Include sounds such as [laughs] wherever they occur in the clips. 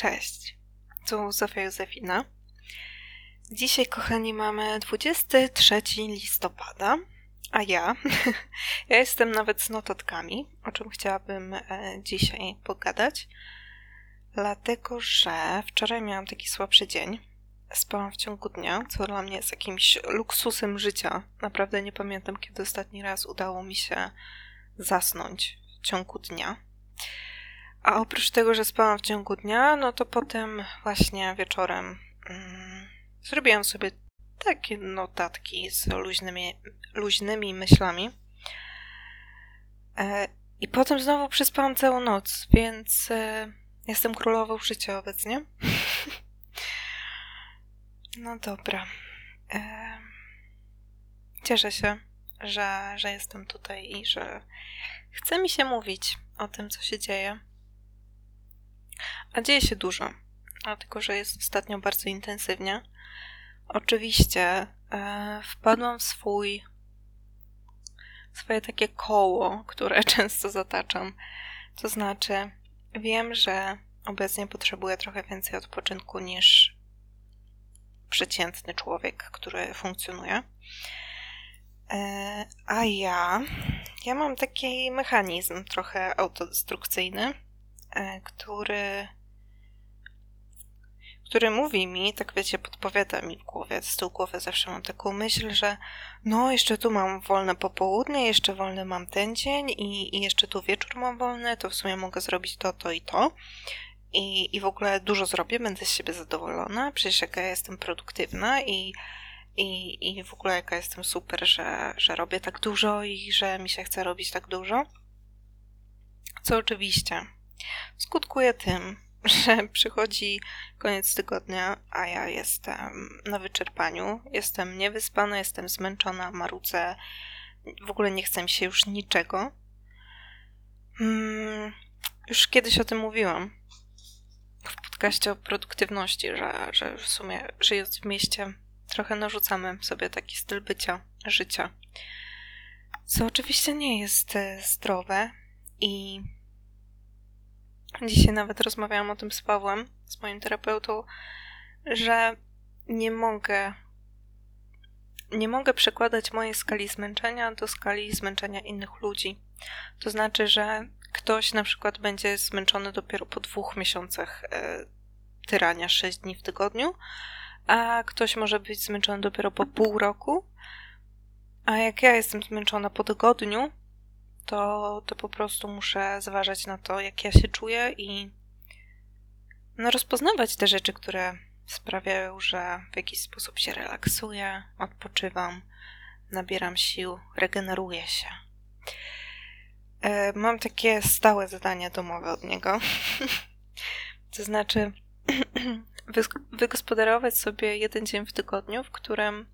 Cześć, tu Zofia Józefina. Dzisiaj, kochani, mamy 23 listopada, a ja, [laughs] ja jestem nawet z notatkami, o czym chciałabym e, dzisiaj pogadać, dlatego że wczoraj miałam taki słabszy dzień. Spałam w ciągu dnia, co dla mnie jest jakimś luksusem życia. Naprawdę nie pamiętam, kiedy ostatni raz udało mi się zasnąć w ciągu dnia. A oprócz tego, że spałam w ciągu dnia, no to potem właśnie wieczorem mm, zrobiłam sobie takie notatki z luźnymi, luźnymi myślami. E, I potem znowu przespałam całą noc, więc e, jestem królową życia obecnie. [laughs] no dobra. E, cieszę się, że, że jestem tutaj i że chce mi się mówić o tym, co się dzieje. A dzieje się dużo, dlatego że jest ostatnio bardzo intensywnie. Oczywiście e, wpadłam w swój swoje takie koło, które [laughs] często zataczam. To znaczy, wiem, że obecnie potrzebuję trochę więcej odpoczynku niż przeciętny człowiek, który funkcjonuje. E, a ja, ja mam taki mechanizm trochę autodestrukcyjny, e, który który mówi mi, tak wiecie, podpowiada mi w głowie, z tyłu głowy zawsze mam taką myśl, że no, jeszcze tu mam wolne popołudnie, jeszcze wolny mam ten dzień i, i jeszcze tu wieczór mam wolny, to w sumie mogę zrobić to, to i to. I, I w ogóle dużo zrobię, będę z siebie zadowolona, przecież jaka ja jestem produktywna i, i, i w ogóle jaka jestem super, że, że robię tak dużo i że mi się chce robić tak dużo. Co oczywiście skutkuje tym, że [laughs] przychodzi koniec tygodnia, a ja jestem na wyczerpaniu, jestem niewyspana, jestem zmęczona, marudzę, w ogóle nie chcę mi się już niczego. Hmm, już kiedyś o tym mówiłam w podcaście o produktywności, że, że w sumie żyjąc w mieście trochę narzucamy sobie taki styl bycia, życia. Co oczywiście nie jest e, zdrowe i Dzisiaj nawet rozmawiałam o tym z Pawłem, z moim terapeutą, że nie mogę nie mogę przekładać mojej skali zmęczenia do skali zmęczenia innych ludzi. To znaczy, że ktoś na przykład będzie zmęczony dopiero po dwóch miesiącach e, tyrania 6 dni w tygodniu, a ktoś może być zmęczony dopiero po pół roku. A jak ja jestem zmęczona po tygodniu, to, to po prostu muszę zważać na to, jak ja się czuję i no, rozpoznawać te rzeczy, które sprawiają, że w jakiś sposób się relaksuję, odpoczywam, nabieram sił, regeneruję się. E, mam takie stałe zadania domowe od niego. [laughs] to znaczy, [clears throat] wygospodarować sobie jeden dzień w tygodniu, w którym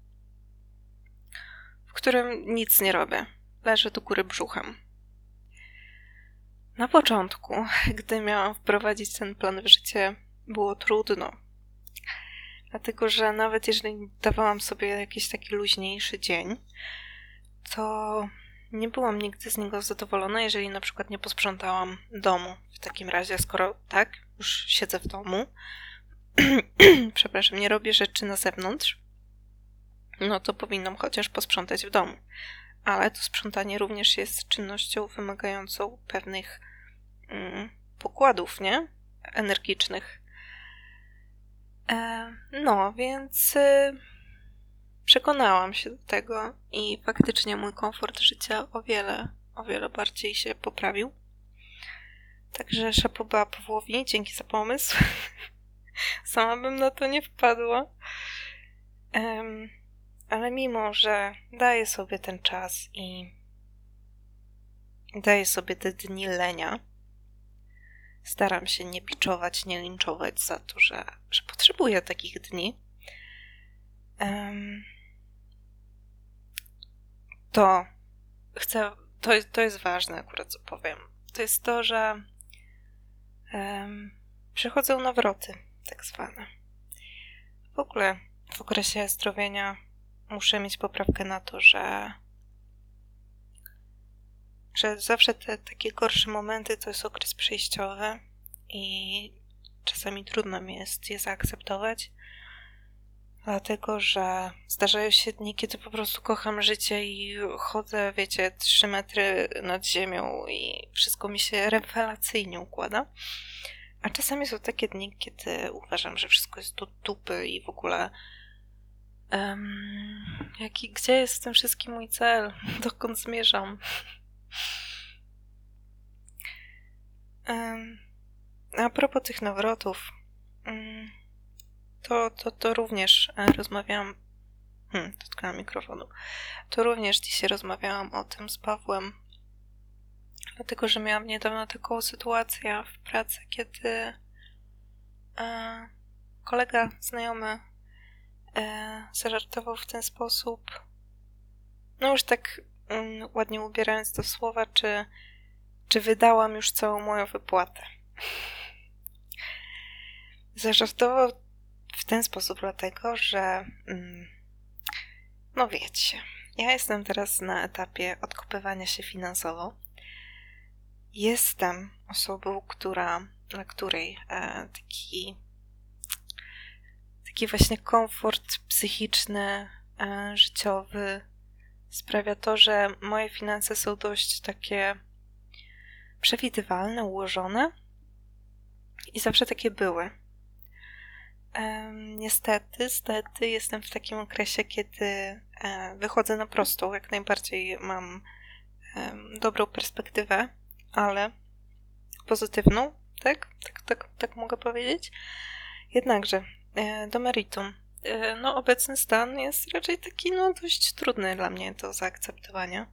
w którym nic nie robię. Leżę do góry brzuchem. Na początku, [laughs] gdy miałam wprowadzić ten plan w życie, było trudno. Dlatego, że nawet jeżeli dawałam sobie jakiś taki luźniejszy dzień, to nie byłam nigdy z niego zadowolona, jeżeli na przykład nie posprzątałam domu. W takim razie, skoro tak, już siedzę w domu, [clears throat] przepraszam, nie robię rzeczy na zewnątrz, no to powinnam chociaż posprzątać w domu. Ale to sprzątanie również jest czynnością wymagającą pewnych mm, pokładów, nie? Energicznych. E, no, więc y, przekonałam się do tego i faktycznie mój komfort życia o wiele, o wiele bardziej się poprawił. Także szapoba Pawłowi, dzięki za pomysł. [laughs] Sama bym na to nie wpadła. Um, ale mimo, że daję sobie ten czas i daję sobie te dni lenia, staram się nie biczować, nie linczować za to, że, że potrzebuję takich dni. To chcę, to, to jest ważne akurat, co powiem. To jest to, że um, przychodzą nawroty, tak zwane. W ogóle w okresie zdrowienia muszę mieć poprawkę na to, że że zawsze te takie gorsze momenty to jest okres przejściowy i czasami trudno mi jest je zaakceptować, dlatego że zdarzają się dni, kiedy po prostu kocham życie i chodzę, wiecie, trzy metry nad ziemią i wszystko mi się rewelacyjnie układa. A czasami są takie dni, kiedy uważam, że wszystko jest do dupy i w ogóle um, jaki, gdzie jest w tym wszystkim mój cel? [laughs] Dokąd zmierzam? um, a propos tych nawrotów, um, to, to, to również e, rozmawiałam hmm, dotknęłam mikrofonu. To również dzisiaj rozmawiałam o tym z Pawłem, dlatego że miałam niedawno taką sytuację w pracy, kiedy e, kolega znajomy e, zażartował w ten sposób, no już tak mm, ładnie ubierając to słowa, czy, czy wydałam już całą moją wypłatę. [laughs] Zażartował w ten sposób dlatego, że mm, no wiecie, ja jestem teraz na etapie odkopywania się finansowo. Jestem osobą, która, dla której e, taki taki właśnie komfort psychiczny, e, życiowy sprawia to, że moje finanse są dość takie przewidywalne, ułożone i zawsze takie były. Niestety, stety jestem w takim okresie, kiedy e, wychodzę na prostą. Jak najbardziej mam dobrą perspektywę, ale pozytywną, tak? Tak, tak, tak mogę powiedzieć. Jednakże do meritum. E, no, obecny stan jest raczej taki, no, dość trudny dla mnie do zaakceptowania.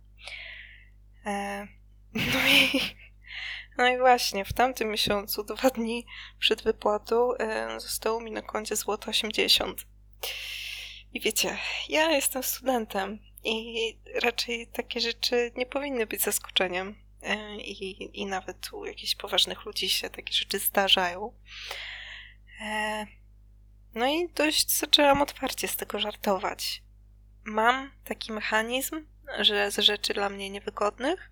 E, no i, [laughs] no i właśnie, w tamtym miesiącu, dwa dni przed wypłatą, zostało mi na koncie złoto 80. I wiecie, ja jestem studentem i raczej takie rzeczy nie powinny być zaskoczeniem. I, i nawet u jakichś poważnych ludzi się takie rzeczy zdarzają. No i dość zaczęłam otwarcie z tego żartować. Mam taki mechanizm, że z rzeczy dla mnie niewygodnych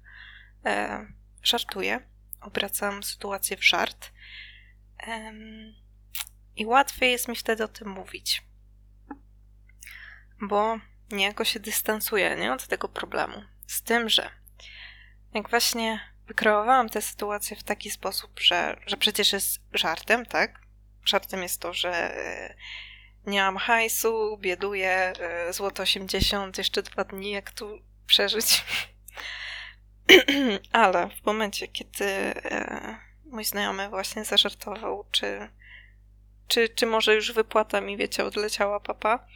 e, żartuję, obracam sytuację w żart e, i łatwiej jest mi wtedy o tym mówić. Bo niejako się dystansuję nie, od tego problemu. Z tym, że jak właśnie wykreowałam tę sytuację w taki sposób, że, że przecież jest żartem, tak? Żartem jest to, że e, nie mam hajsu, bieduję, e, złoto 80, jeszcze dwa dni, jak tu przeżyć. [clears throat] Ale w momencie, kiedy e, mój znajomy właśnie zażartował, czy, czy, czy może już wypłata mi, wiecie, odleciała papa,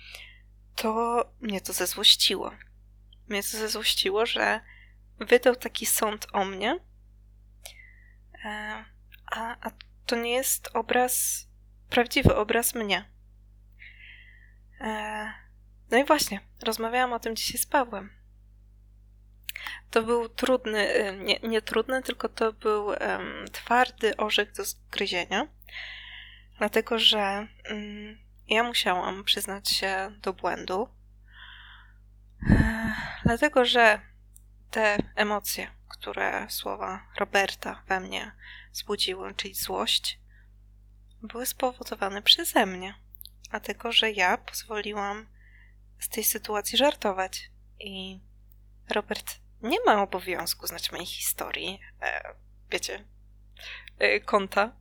to mnie to zezłościło. Mnie to zezłościło, że wydał taki sąd o mnie, a, a to nie jest obraz prawdziwy obraz mnie. E, no i właśnie, rozmawiałam o tym dzisiaj z Pawłem. To był trudny, e, nie, nie trudny, tylko to był um, twardy orzech do zgryzienia, dlatego że um, ja musiałam przyznać się do błędu, e, dlatego że te emocje, które słowa Roberta we mnie zbudziły, czyli złość, były spowodowane przeze mnie, dlatego że ja pozwoliłam z tej sytuacji żartować. I Robert nie ma obowiązku znać mojej historii, e, wiecie, e, konta.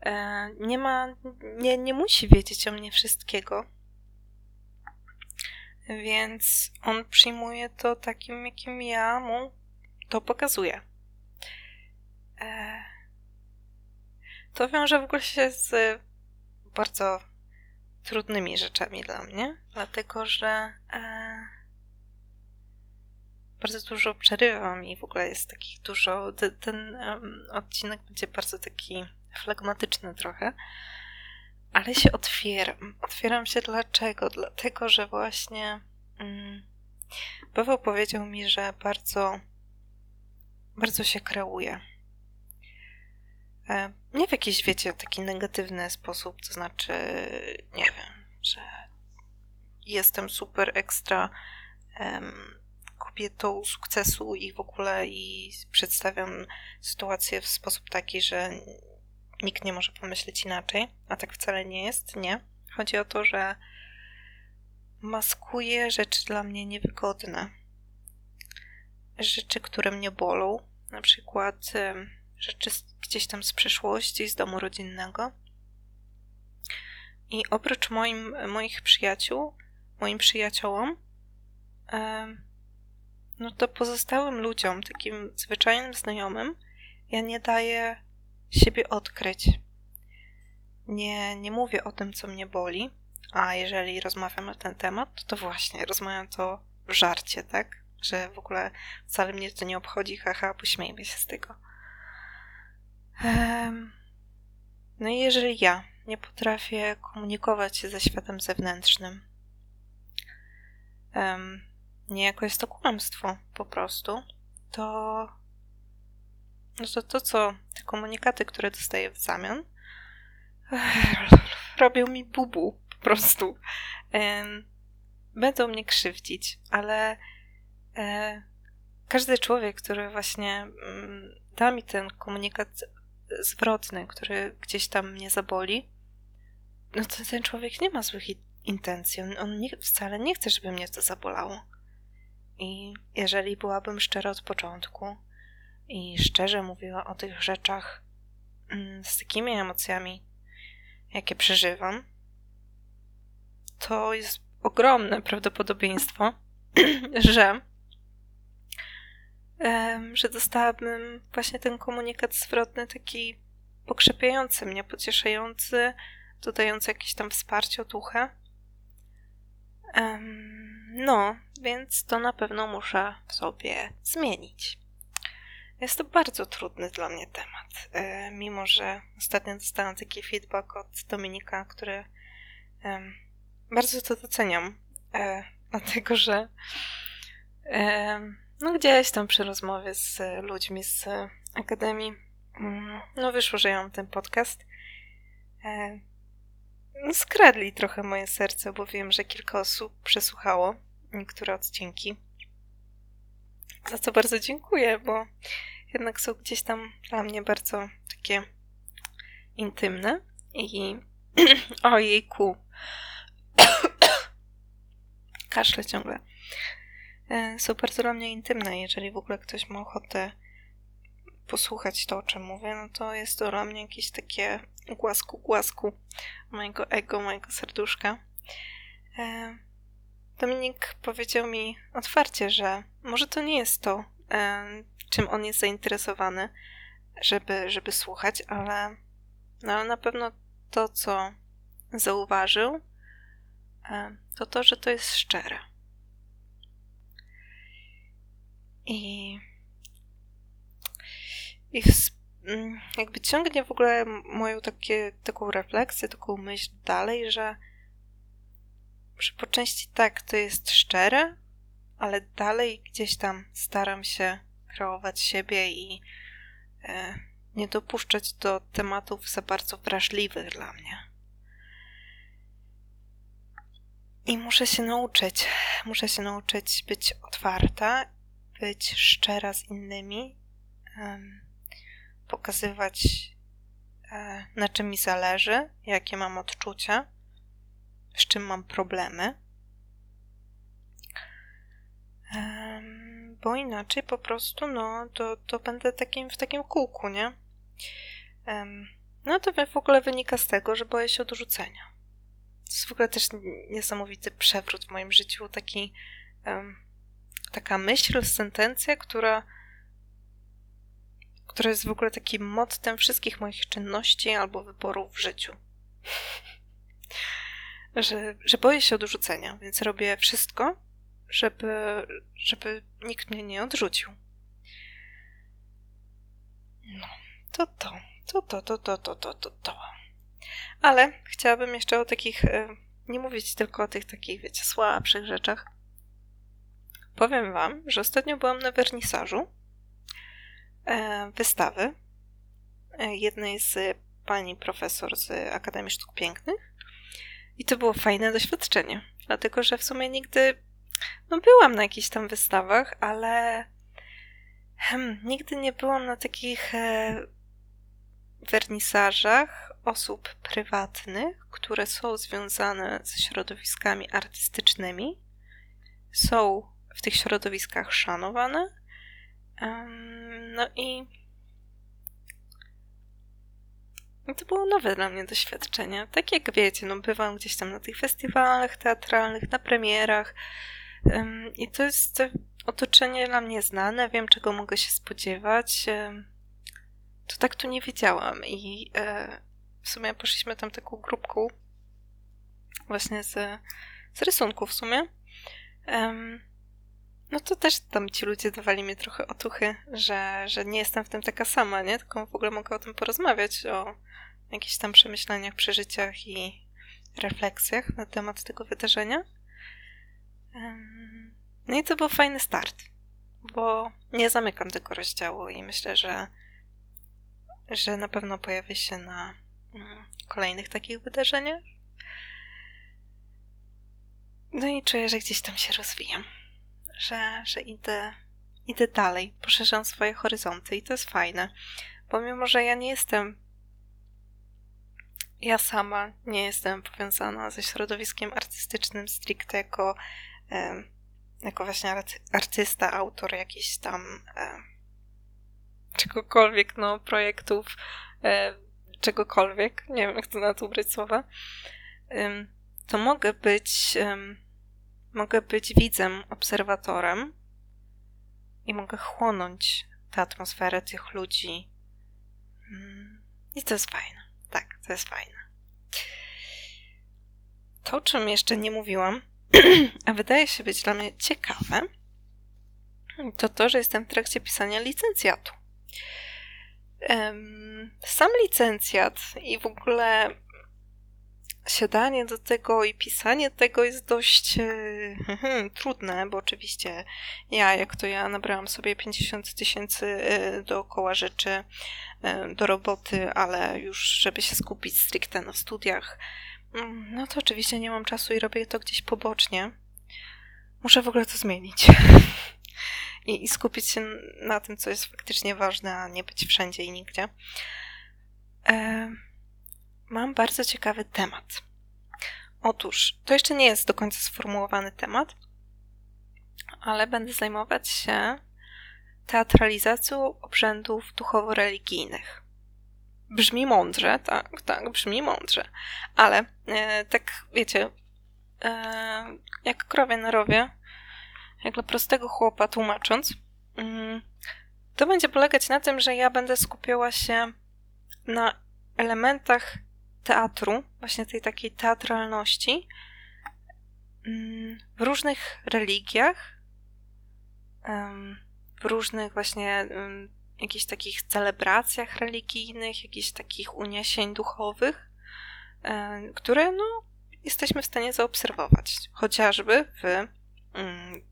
E, nie ma, nie, nie musi wiedzieć o mnie wszystkiego. Więc on przyjmuje to takim, jakim ja mu to pokazuję. E, to wiąże w ogóle się z bardzo trudnymi rzeczami dla mnie, dlatego że e, bardzo dużo przerywam i w ogóle jest takich dużo. Ten, ten um, odcinek będzie bardzo taki flegmatyczny trochę, ale się otwieram. Otwieram się dlaczego? Dlatego, że właśnie um, Paweł powiedział mi, że bardzo, bardzo się kreuje nie w jakiś, wiecie, taki negatywny sposób, to znaczy, nie wiem, że jestem super ekstra um, kobietą sukcesu i w ogóle i przedstawiam sytuację w sposób taki, że nikt nie może pomyśleć inaczej, a tak wcale nie jest, nie. Chodzi o to, że maskuję rzeczy dla mnie niewygodne. Rzeczy, które mnie bolą, na przykład rzeczy gdzieś tam z przeszłości, z domu rodzinnego. I oprócz moim, moich przyjaciół, moim przyjaciołom, no to pozostałym ludziom, takim zwyczajnym znajomym, ja nie daję siebie odkryć. Nie, nie mówię o tym, co mnie boli, a jeżeli rozmawiam na ten temat, to, to właśnie rozmawiam to w żarcie, tak? Że w ogóle wcale mnie to nie obchodzi, haha, pośmiejmy się z tego. No i jeżeli ja nie potrafię komunikować się ze światem zewnętrznym, niejako jest to kłamstwo po prostu, to no to to, co te komunikaty, które dostaję w zamian, [laughs] robią mi bubu po prostu. Będą mnie krzywdzić, ale e, każdy człowiek, który właśnie mm, da mi ten komunikat zwrotny, który gdzieś tam mnie zaboli, no to ten człowiek nie ma złych intencji. On, on nie, wcale nie chce, żeby mnie to zabolało. I jeżeli byłabym szczera od początku i szczerze mówiła o tych rzeczach mm, z takimi emocjami, jakie przeżywam, to jest ogromne prawdopodobieństwo, [clears throat] że że dostałabym właśnie ten komunikat zwrotny taki pokrzepiający mnie, pocieszający, dodający jakieś tam wsparcie, otuchę. No, więc to na pewno muszę sobie zmienić. Jest to bardzo trudny dla mnie temat, e, mimo że ostatnio dostałam taki feedback od Dominika, który bardzo to doceniam, e, dlatego że no gdzieś tam przy rozmowie z ludźmi z Akademii mm, no wyszło, że ja mam ten podcast. E, no, skradli trochę moje serce, bo wiem, że kilka osób przesłuchało niektóre odcinki. Za co bardzo dziękuję, bo jednak są gdzieś tam dla mnie bardzo takie intymne i [clears throat] ojejku [coughs] kaszle ciągle e, są bardzo dla mnie intymne. Jeżeli w ogóle ktoś ma ochotę posłuchać to, o czym mówię, no to jest to dla mnie jakieś takie głasku, głasku mojego ego, mojego serduszka. E, Dominik powiedział mi otwarcie, że może to nie jest to, e, czym on jest zainteresowany, żeby, żeby słuchać, ale, no, ale na pewno to, co zauważył, e, to to, że to jest szczere. I, i mm, jakby ciągnie w ogóle moją takie, taką refleksję, taką myśl dalej, że że po części tak, to jest szczere, ale dalej gdzieś tam staram się kreować siebie i e, nie dopuszczać do tematów za bardzo wrażliwych dla mnie. I muszę się nauczyć, muszę się nauczyć być otwarta, być szczera z innymi, um, pokazywać, e, na czym mi zależy, jakie mam odczucia z czym mam problemy. bo inaczej po prostu, no, to, to będę takim, w takim kółku, nie? no to w ogóle wynika z tego, że boję się odrzucenia. To jest w ogóle też niesamowity przewrót w moim życiu, taki, taka myśl, sentencja, która, która jest w ogóle takim mottem wszystkich moich czynności albo wyborów w życiu że, że boję się odrzucenia, więc robię wszystko, żeby, żeby nikt mnie nie odrzucił. No, to to, to to, to, to, to, to, to, to. Ale chciałabym jeszcze o takich, e, nie mówić tylko o tych takich, wiecie, słabszych rzeczach. Powiem wam, że ostatnio byłam na wernisażu e, wystawy e, jednej z pani profesor z Akademii Sztuk Pięknych. I to było fajne doświadczenie, dlatego że w sumie nigdy, no byłam na jakichś tam wystawach, ale hmm, nigdy nie byłam na takich e, wernisażach osób prywatnych, które są związane ze środowiskami artystycznymi, są w tych środowiskach szanowane. No i to było nowe dla mnie doświadczenie. Tak jak wiecie, no bywam gdzieś tam na tych festiwalach teatralnych, na premierach i to jest otoczenie dla mnie znane, wiem czego mogę się spodziewać. To tak tu nie wiedziałam i e, w sumie poszliśmy tam taką grupką właśnie z, z rysunku w sumie. No to też tam ci ludzie dawali mi trochę otuchy, że, że nie jestem w tym taka sama, nie? Tylko w ogóle mogę o tym porozmawiać, o jakichś tam przemyśleniach, przeżyciach i refleksjach na temat tego wydarzenia. No i to był fajny start, bo nie zamykam tego rozdziału i myślę, że, że na pewno pojawi się na mm, kolejnych takich wydarzeniach. No i czuję, że gdzieś tam się rozwijam, że, że idę, idę dalej, poszerzam swoje horyzonty i to jest fajne, bo mimo, że ja nie jestem ja sama nie jestem powiązana ze środowiskiem artystycznym stricte jako, jako właśnie artysta, autor jakichś tam czegokolwiek, no, projektów, czegokolwiek, nie wiem, jak to na to ubrać słowa, to mogę być, mogę być widzem, obserwatorem i mogę chłonąć tę atmosferę tych ludzi. Mm, I to jest fajne. Tak, to jest fajne. To, o czym jeszcze nie mówiłam, [clears throat] a wydaje się być dla mnie ciekawe, to to, że jestem w trakcie pisania licencjatu. Sam licencjat i w ogóle siadanie do tego i pisanie tego jest dość e, trudne, bo oczywiście ja, jak to ja, nabrałam sobie 50 tysięcy e, dookoła rzeczy e, do roboty, ale już żeby się skupić stricte na studiach, mm, no to oczywiście nie mam czasu i robię to gdzieś pobocznie. Muszę w ogóle to zmienić. [laughs] I, I, skupić się na tym, co jest faktycznie ważne, a nie być wszędzie i nigdzie. Mam bardzo ciekawy temat. Otóż, to jeszcze nie jest do końca sformułowany temat, ale będę zajmować się teatralizacją obrzędów duchowo-religijnych. Brzmi mądrze, tak, tak, brzmi mądrze, ale e, tak wiecie, e, jak krowie na rowie, jak dla prostego chłopa tłumacząc, mm, to będzie polegać na tym, że ja będę skupiała się na elementach teatru, właśnie tej takiej teatralności mm, w różnych religiach, w różnych właśnie jakichś takich celebracjach religijnych, jakichś takich uniesień duchowych, które no, jesteśmy w stanie zaobserwować, chociażby w mm,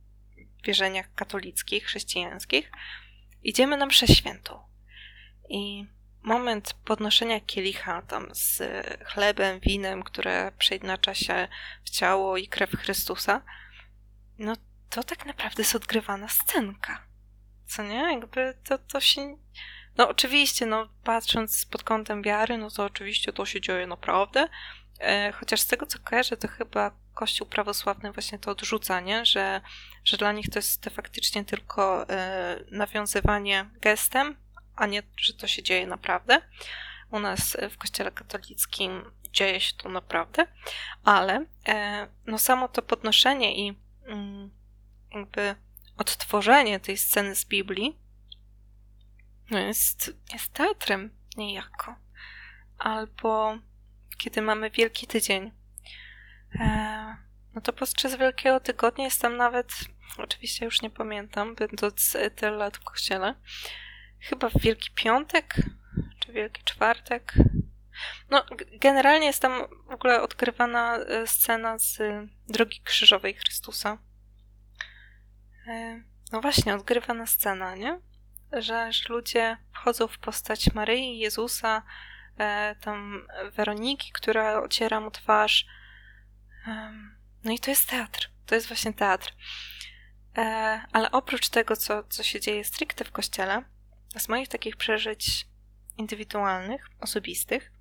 wierzeniach katolickich, chrześcijańskich. Idziemy na mszę świętą i moment podnoszenia kielicha tam z chlebem, winem, które przejednacza się w ciało i krew Chrystusa, no to tak naprawdę jest odgrywana scenka. Co nie? Jakby to, to się... No oczywiście, no patrząc pod kątem wiary, no to oczywiście to się dzieje naprawdę, e, chociaż z tego co kojarzę, to chyba Kościół prawosławny właśnie to odrzuca, nie? Że, że dla nich to jest faktycznie tylko e, nawiązywanie gestem a nie, że to się dzieje naprawdę. U nas w Kościele katolickim dzieje się to naprawdę, ale e, no samo to podnoszenie i mm, jakby odtworzenie tej sceny z Biblii no jest, jest teatrem niejako. Albo kiedy mamy Wielki Tydzień, e, no to podczas Wielkiego Tygodnia jest tam nawet, oczywiście już nie pamiętam, będąc tyle lat w kościele, chyba w Wielki Piątek, czy Wielki Czwartek. No, generalnie jest tam w ogóle odkrywana e, scena z Drogi Krzyżowej Chrystusa. E, no właśnie, odgrywana scena, nie? Że, że ludzie wchodzą w postać Maryi, Jezusa, e, tam Weroniki, która ociera mu twarz. No i to jest teatr. To jest właśnie teatr. Ale oprócz tego, co, co się dzieje stricte w kościele, z moich takich przeżyć indywidualnych, osobistych.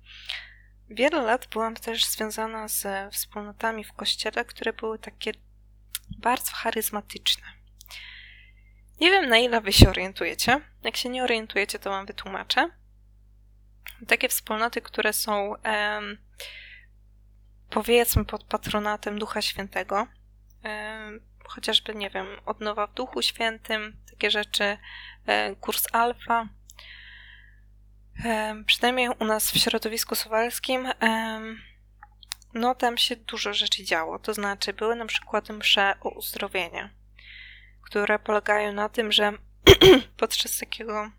Wiele lat byłam też związana ze wspólnotami w kościele, które były takie bardzo charyzmatyczne. Nie wiem, na ile wy się orientujecie. Jak się nie orientujecie, to wam wytłumaczę. Takie wspólnoty, które są powiedzmy pod patronatem Ducha Świętego, chociażby, nie wiem, odnowa w Duchu Świętym, takie rzeczy, e, kurs alfa. E, przynajmniej u nas w środowisku suwalskim e, no tam się dużo rzeczy działo. To znaczy były na przykład msze o uzdrowienie, które polegają na tym, że [clears throat] podczas takiego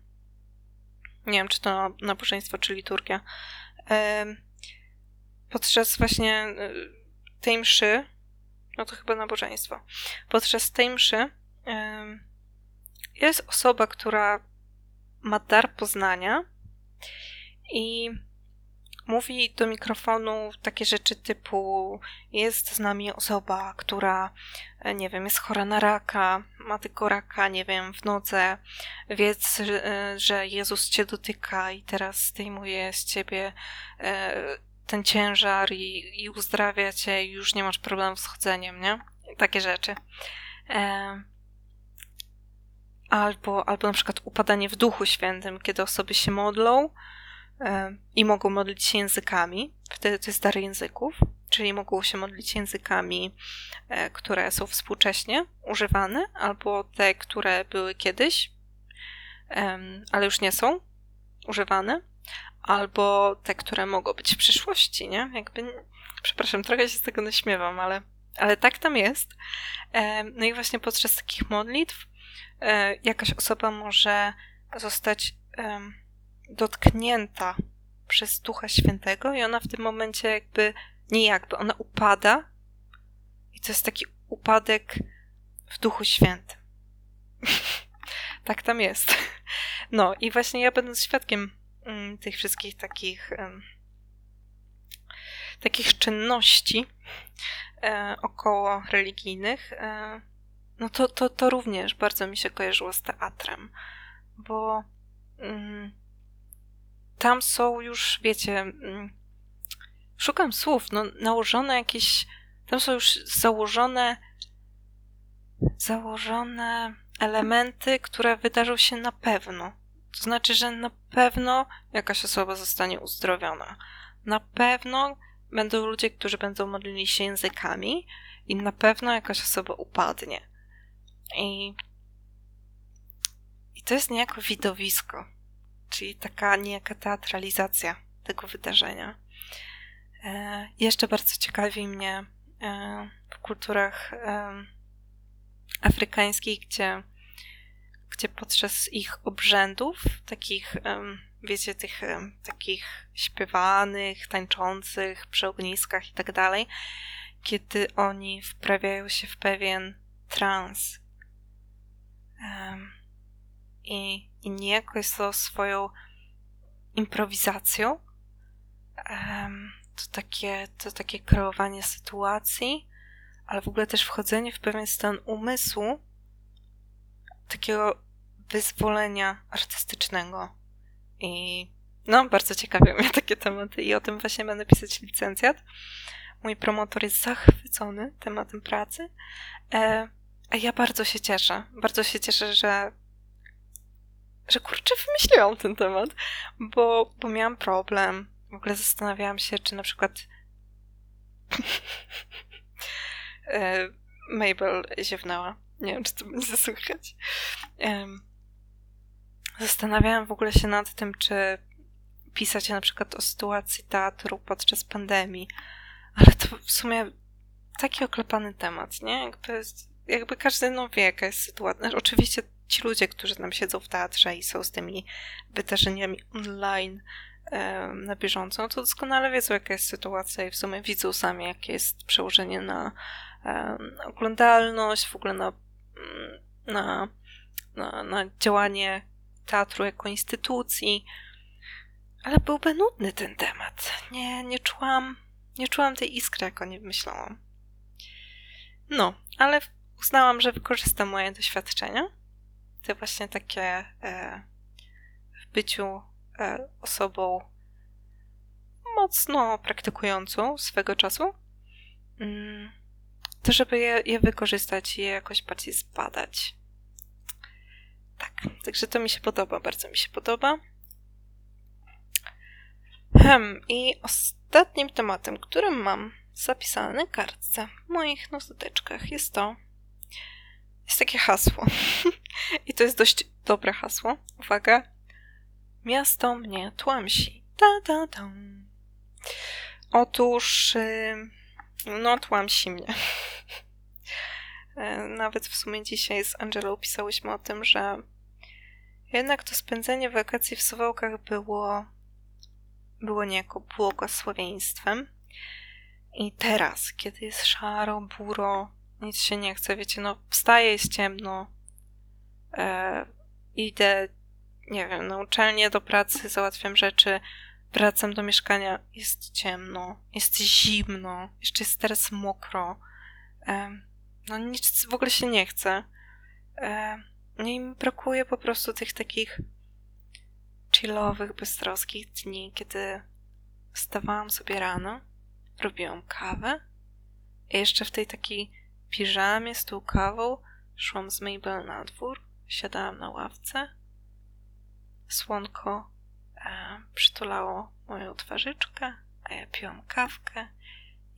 nie wiem, czy to nabożeństwo, czy liturgia, podczas właśnie tej mszy no to chyba nabożeństwo. Podczas tej mszy jest osoba, która ma dar poznania i mówi do mikrofonu takie rzeczy typu jest z nami osoba, która e, nie wiem, jest chora na raka, ma tylko raka, nie wiem, w nodze, wiedz, że Jezus cię dotyka i teraz zdejmuje z ciebie e, ten ciężar i, i uzdrawia cię i już nie masz problemu z chodzeniem, nie? Takie rzeczy. E, albo, albo na przykład upadanie w Duchu Świętym, kiedy osoby się modlą i mogą modlić się językami. Wtedy to jest dar języków, czyli mogą się modlić językami, e, które są współcześnie używane, albo te, które były kiedyś, ale już nie są używane albo te, które mogą być w przyszłości, nie? Jakby, przepraszam, trochę się z tego naśmiewam, ale, ale tak tam jest. No i właśnie podczas takich modlitw jakaś osoba może zostać dotknięta przez Ducha Świętego i ona w tym momencie jakby, nie jakby, ona upada i to jest taki upadek w Duchu Świętym. [laughs] tak tam jest. No i właśnie ja będąc świadkiem Mm, tych wszystkich takich takich czynności e, około religijnych, e, no to, to, to również bardzo mi się kojarzyło z teatrem, bo mm, tam są już, wiecie, mm, szukam słów, no nałożone jakieś, tam są już założone założone elementy, które wydarzą się na pewno to znaczy, że na pewno jakaś osoba zostanie uzdrowiona. Na pewno będą ludzie, którzy będą modlili się językami i na pewno jakaś osoba upadnie. I, i to jest niejako widowisko, czyli taka niejaka teatralizacja tego wydarzenia. E, jeszcze bardzo ciekawi mnie e, w kulturach e, afrykańskich, gdzie gdzie podczas ich obrzędów, takich, wiecie, tych takich śpiewanych, tańczących przy ogniskach i tak dalej, kiedy oni wprawiają się w pewien trans. I, i niejako jest to swoją improwizacją. To takie, to takie kreowanie sytuacji, ale w ogóle też wchodzenie w pewien stan umysłu, takiego wyzwolenia artystycznego. I no, bardzo ciekawią mnie takie tematy i o tym właśnie będę pisać licencjat. Mój promotor jest zachwycony tematem pracy. E, a ja bardzo się cieszę. Bardzo się cieszę, że że kurczę, wymyśliłam ten temat, bo, bo miałam problem. W ogóle zastanawiałam się, czy na przykład [laughs] e, Mabel ziewnęła. Nie wiem, czy to będzie słychać. Zastanawiałam w ogóle się nad tym, czy pisać na przykład o sytuacji teatru podczas pandemii, ale to w sumie taki oklepany temat, nie? Jakby, jakby każdy no wie, jaka jest sytuacja. Znaczy, oczywiście ci ludzie, którzy tam siedzą w teatrze i są z tymi wydarzeniami online na bieżąco, to doskonale wiedzą, jaka jest sytuacja i w sumie widzą sami, jakie jest przełożenie na oglądalność, w ogóle na, na, na, na działanie teatru jako instytucji, ale byłby nudny ten temat. Nie, nie czułam, nie czułam tej iskry, jak o nim myślałam. No, ale uznałam, że wykorzystam moje doświadczenia, te właśnie takie e, w byciu e, osobą mocno praktykującą swego czasu, mm, to żeby je, je wykorzystać i je jakoś bardziej zbadać. Tak, także to mi się podoba, bardzo mi się podoba. Hmm, i ostatnim tematem, który mam zapisane na kartce w moich notateczkach jest to, jest takie hasło. [laughs] I to jest dość dobre hasło. Uwaga. Miasto mnie tłamsi. Ta, ta, ta. Otóż, yy, no, tłamsi mnie. [laughs] E, nawet w sumie dzisiaj z Angelą pisałyśmy o tym, że jednak to spędzenie wakacji w Suwałkach było, było niejako błogosławieństwem. I teraz, kiedy jest szaro, buro, nic się nie chce, wiecie, no wstaję, jest ciemno, e, idę, nie wiem, na uczelnię, do pracy, załatwiam rzeczy, wracam do mieszkania, jest ciemno, jest zimno, jeszcze jest teraz mokro, e, no nic w ogóle się nie chce. E, no i mi brakuje po prostu tych takich chillowych, beztroskich dni, kiedy wstawałam sobie rano, robiłam kawę i jeszcze w tej takiej piżamie z tą kawą szłam z Mabel na dwór, siadałam na ławce. Słonko e, przytulało moją twarzyczkę, a ja piłam kawkę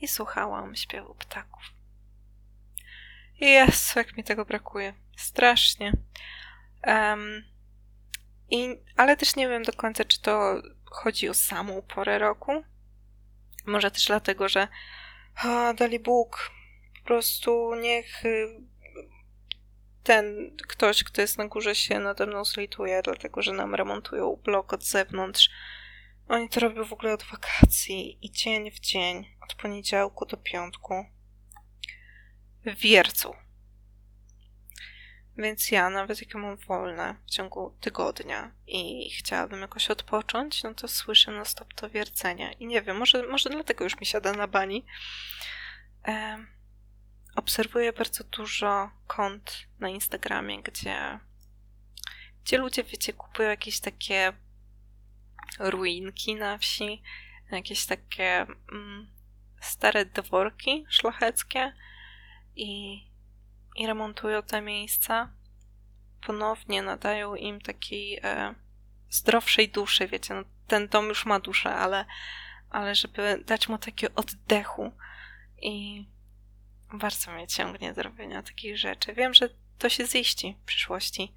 i słuchałam śpiewu ptaków. Jezu, jak mi tego brakuje. Strasznie. Um, i, ale też nie wiem do końca, czy to chodzi o samą porę roku. Może też dlatego, że o, dali Bóg, prostu niech y, ten ktoś, kto jest na górze się nade mną zlituje, dlatego że nam remontują blok od zewnątrz. Oni to robią w ogóle od wakacji i dzień w dzień, od poniedziałku do piątku. Wiercą. Więc ja, nawet jak mam wolne w ciągu tygodnia i chciałabym jakoś odpocząć, no to słyszę na stop to wiercenie. I nie wiem, może, może dlatego już mi siada na bani. E, obserwuję bardzo dużo kont na Instagramie, gdzie, gdzie ludzie, wiecie, kupują jakieś takie ruinki na wsi, jakieś takie mm, stare dworki szlacheckie i i remontują te miejsca, ponownie nadają im takiej e, zdrowszej duszy, wiecie, no, ten dom już ma duszę, ale, ale żeby dać mu takiego oddechu i bardzo mnie ciągnie do robienia takich rzeczy. Wiem, że to się ziści w przyszłości,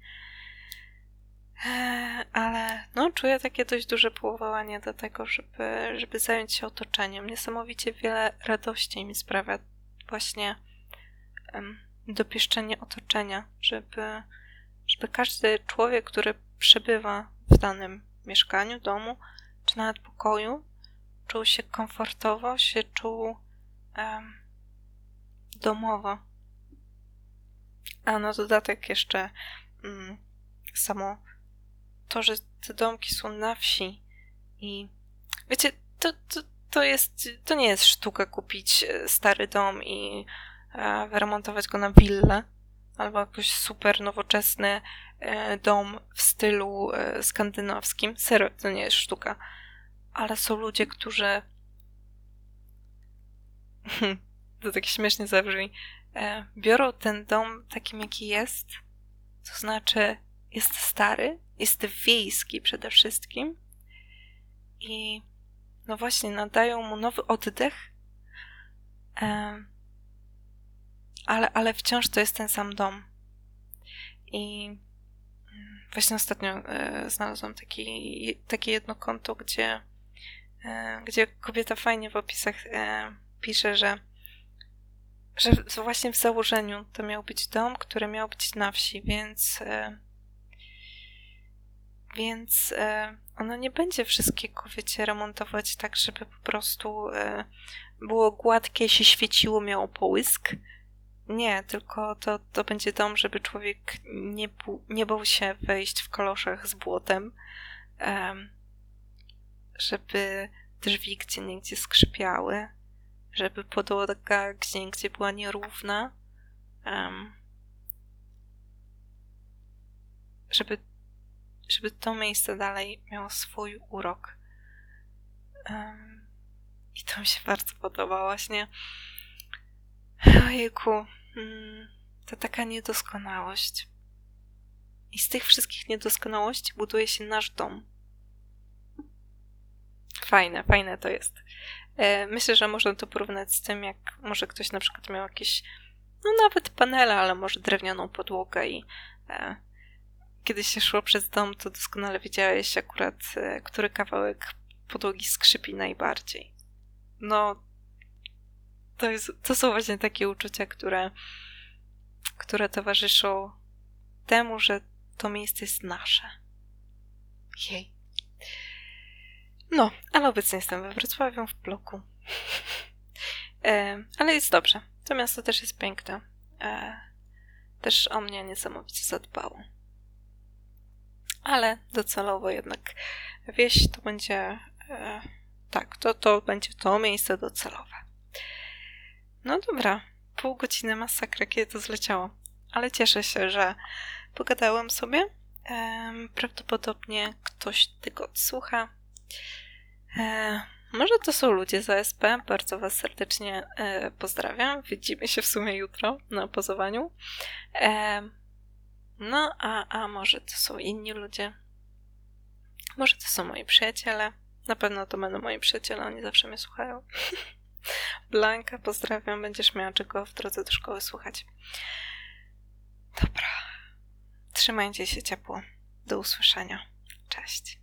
e, ale no, czuję takie dość duże powołanie do tego, żeby, żeby zająć się otoczeniem. Niesamowicie wiele radości mi sprawia właśnie dopieszczenie otoczenia, żeby, żeby każdy człowiek, który przebywa w danym mieszkaniu, domu, czy nawet pokoju, czuł się komfortowo, się czuł um, domowo. A na dodatek jeszcze um, samo to, że te domki są na wsi i wiecie, to, to, to jest, to nie jest sztuka kupić e, stary dom i E, wyremontować go na willę albo jakiś super nowoczesny e, dom w stylu e, skandynawskim. Serio, to nie jest sztuka. Ale są ludzie, którzy [laughs] to tak śmiesznie zabrzmi, biorą ten dom takim, jaki jest, to znaczy jest stary, jest wiejski przede wszystkim i no właśnie nadają mu nowy oddech ale, ale wciąż to jest ten sam dom. I mm, właśnie ostatnio e, znalazłam taki, takie jedno konto, gdzie, e, gdzie kobieta fajnie w opisach e, pisze, że, że właśnie w założeniu to miał być dom, który miał być na wsi, więc e, więc e, ona nie będzie wszystkiego, wiecie, remontować tak, żeby po prostu e, było gładkie, się świeciło, miało połysk, nie, tylko to, to będzie dom, żeby człowiek nie, nie bał się wejść w koloszach z błotem, żeby drzwi gdzie niegdzie skrzypiały, żeby podłoga gdzie niegdzie była nierówna, um, żeby żeby to miejsce dalej miało swój urok. Um, I to mi się bardzo podoba właśnie. Ojejku, mm, to taka niedoskonałość. I z tych wszystkich niedoskonałości buduje się nasz dom. Fajne, fajne to jest. E, myślę, że można to porównać z tym, jak może ktoś na przykład miał jakieś, no nawet panele, ale może drewnianą podłogę i e, kiedy się szło przez dom, to doskonale wiedziałeś akurat, e, który kawałek podłogi skrzypi najbardziej. No, to, jest, to są właśnie takie uczucia, które, które towarzyszą temu, że to miejsce jest nasze. Jej. No, ale obecnie jestem we Wrocławiu, w bloku. [laughs] e, ale jest dobrze. To miasto też jest piękne. E, też o mnie niesamowicie zadbało. Ale docelowo jednak wieś to będzie. E, tak, to, to będzie to miejsce docelowe. No dobra, pół godziny masakra, kiedy to zleciało. Ale cieszę się, że pogadałam sobie. Prawdopodobnie ktoś tego odsłucha. E, może to są ludzie z ASP. Bardzo Was serdecznie e, pozdrawiam. Widzimy się w sumie jutro na pozowaniu. No, a, a może to są inni ludzie. Może to są moi przyjaciele. Na pewno to będą moi przyjaciele, oni zawsze mnie słuchają. [laughs] Blanka, pozdrawiam. Będziesz miała czego w drodze do szkoły słuchać. Dobra. Trzymajcie się ciepło. Do usłyszenia. Cześć.